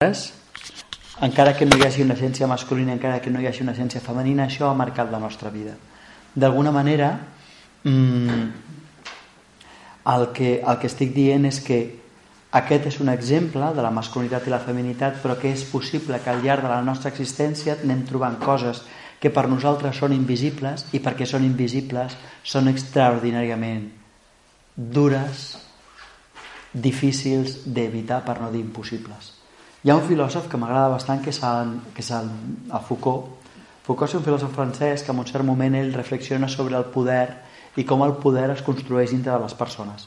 encara que no hi hagi una essència masculina, encara que no hi hagi una essència femenina, això ha marcat la nostra vida. D'alguna manera, mmm, el, que, el que estic dient és que aquest és un exemple de la masculinitat i la feminitat, però que és possible que al llarg de la nostra existència anem trobant coses que per nosaltres són invisibles i perquè són invisibles són extraordinàriament dures, difícils d'evitar per no dir impossibles. Hi ha un filòsof que m'agrada bastant que és, el, que és el, el Foucault. Foucault és un filòsof francès que en un cert moment ell reflexiona sobre el poder i com el poder es construeix dintre de les persones.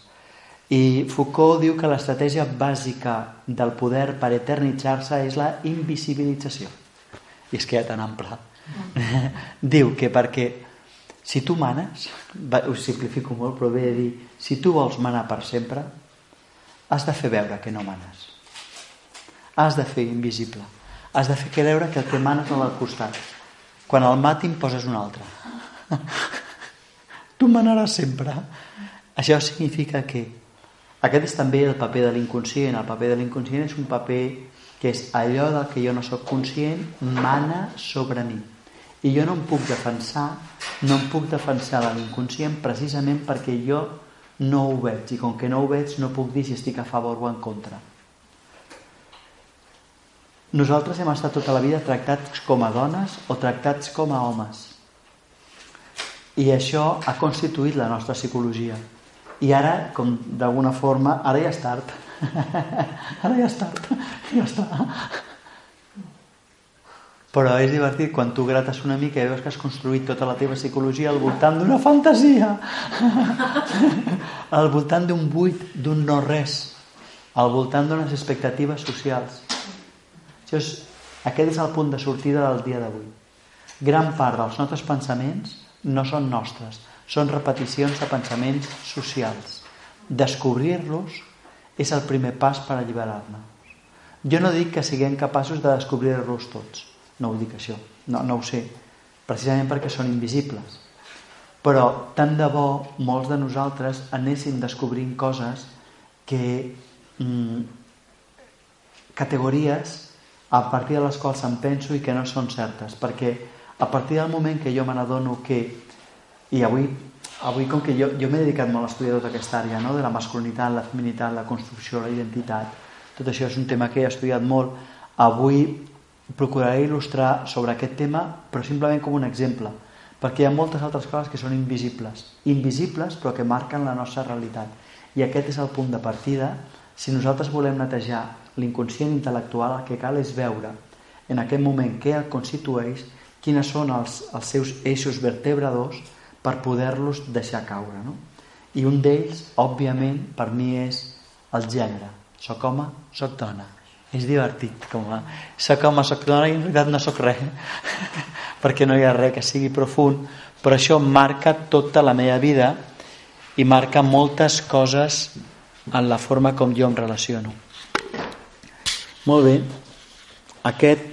I Foucault diu que l'estratègia bàsica del poder per eternitzar-se és la invisibilització. I és que ja tan ample. diu que perquè si tu manes, ho simplifico molt, però ve a dir, si tu vols manar per sempre, has de fer veure que no manes. Has de fer invisible. Has de fer que veure que el que manes no al costat. Quan el matin poses un altre. tu manaràs sempre. Això significa que aquest és també el paper de l'inconscient. El paper de l'inconscient és un paper que és allò del que jo no sóc conscient mana sobre mi. I jo no em puc defensar, no em puc defensar de l'inconscient precisament perquè jo no ho veig i com que no ho veig no puc dir si estic a favor o en contra. Nosaltres hem estat tota la vida tractats com a dones o tractats com a homes. I això ha constituït la nostra psicologia. I ara, com d'alguna forma, ara ja és tard. ara ja és tard. Ja està. Però és divertit quan tu grates una mica i veus que has construït tota la teva psicologia al voltant d'una fantasia. al voltant d'un buit, d'un no-res. Al voltant d'unes expectatives socials. Això és, aquest és el punt de sortida del dia d'avui. Gran part dels nostres pensaments no són nostres, són repeticions de pensaments socials. Descobrir-los és el primer pas per alliberar-ne. Jo no dic que siguem capaços de descobrir-los tots, no ho dic això, no, no ho sé, precisament perquè són invisibles. Però tant de bo molts de nosaltres anéssim descobrint coses que mm, categories a partir de les quals em penso i que no són certes, perquè a partir del moment que jo me n'adono que i avui, avui com que jo, jo m'he dedicat molt a estudiar tota aquesta àrea, no? de la masculinitat, la feminitat, la construcció, la identitat, tot això és un tema que he estudiat molt. Avui procuraré il·lustrar sobre aquest tema, però simplement com un exemple, perquè hi ha moltes altres coses que són invisibles, invisibles però que marquen la nostra realitat. I aquest és el punt de partida. Si nosaltres volem netejar l'inconscient intel·lectual, el que cal és veure en aquest moment què el constitueix, quines són els, els seus eixos vertebradors, per poder-los deixar caure. No? I un d'ells, òbviament, per mi és el gènere. Soc home, soc dona. És divertit. Com a... Soc home, soc dona i en realitat no soc res. perquè no hi ha res que sigui profund. Però això marca tota la meva vida i marca moltes coses en la forma com jo em relaciono. Molt bé. Aquest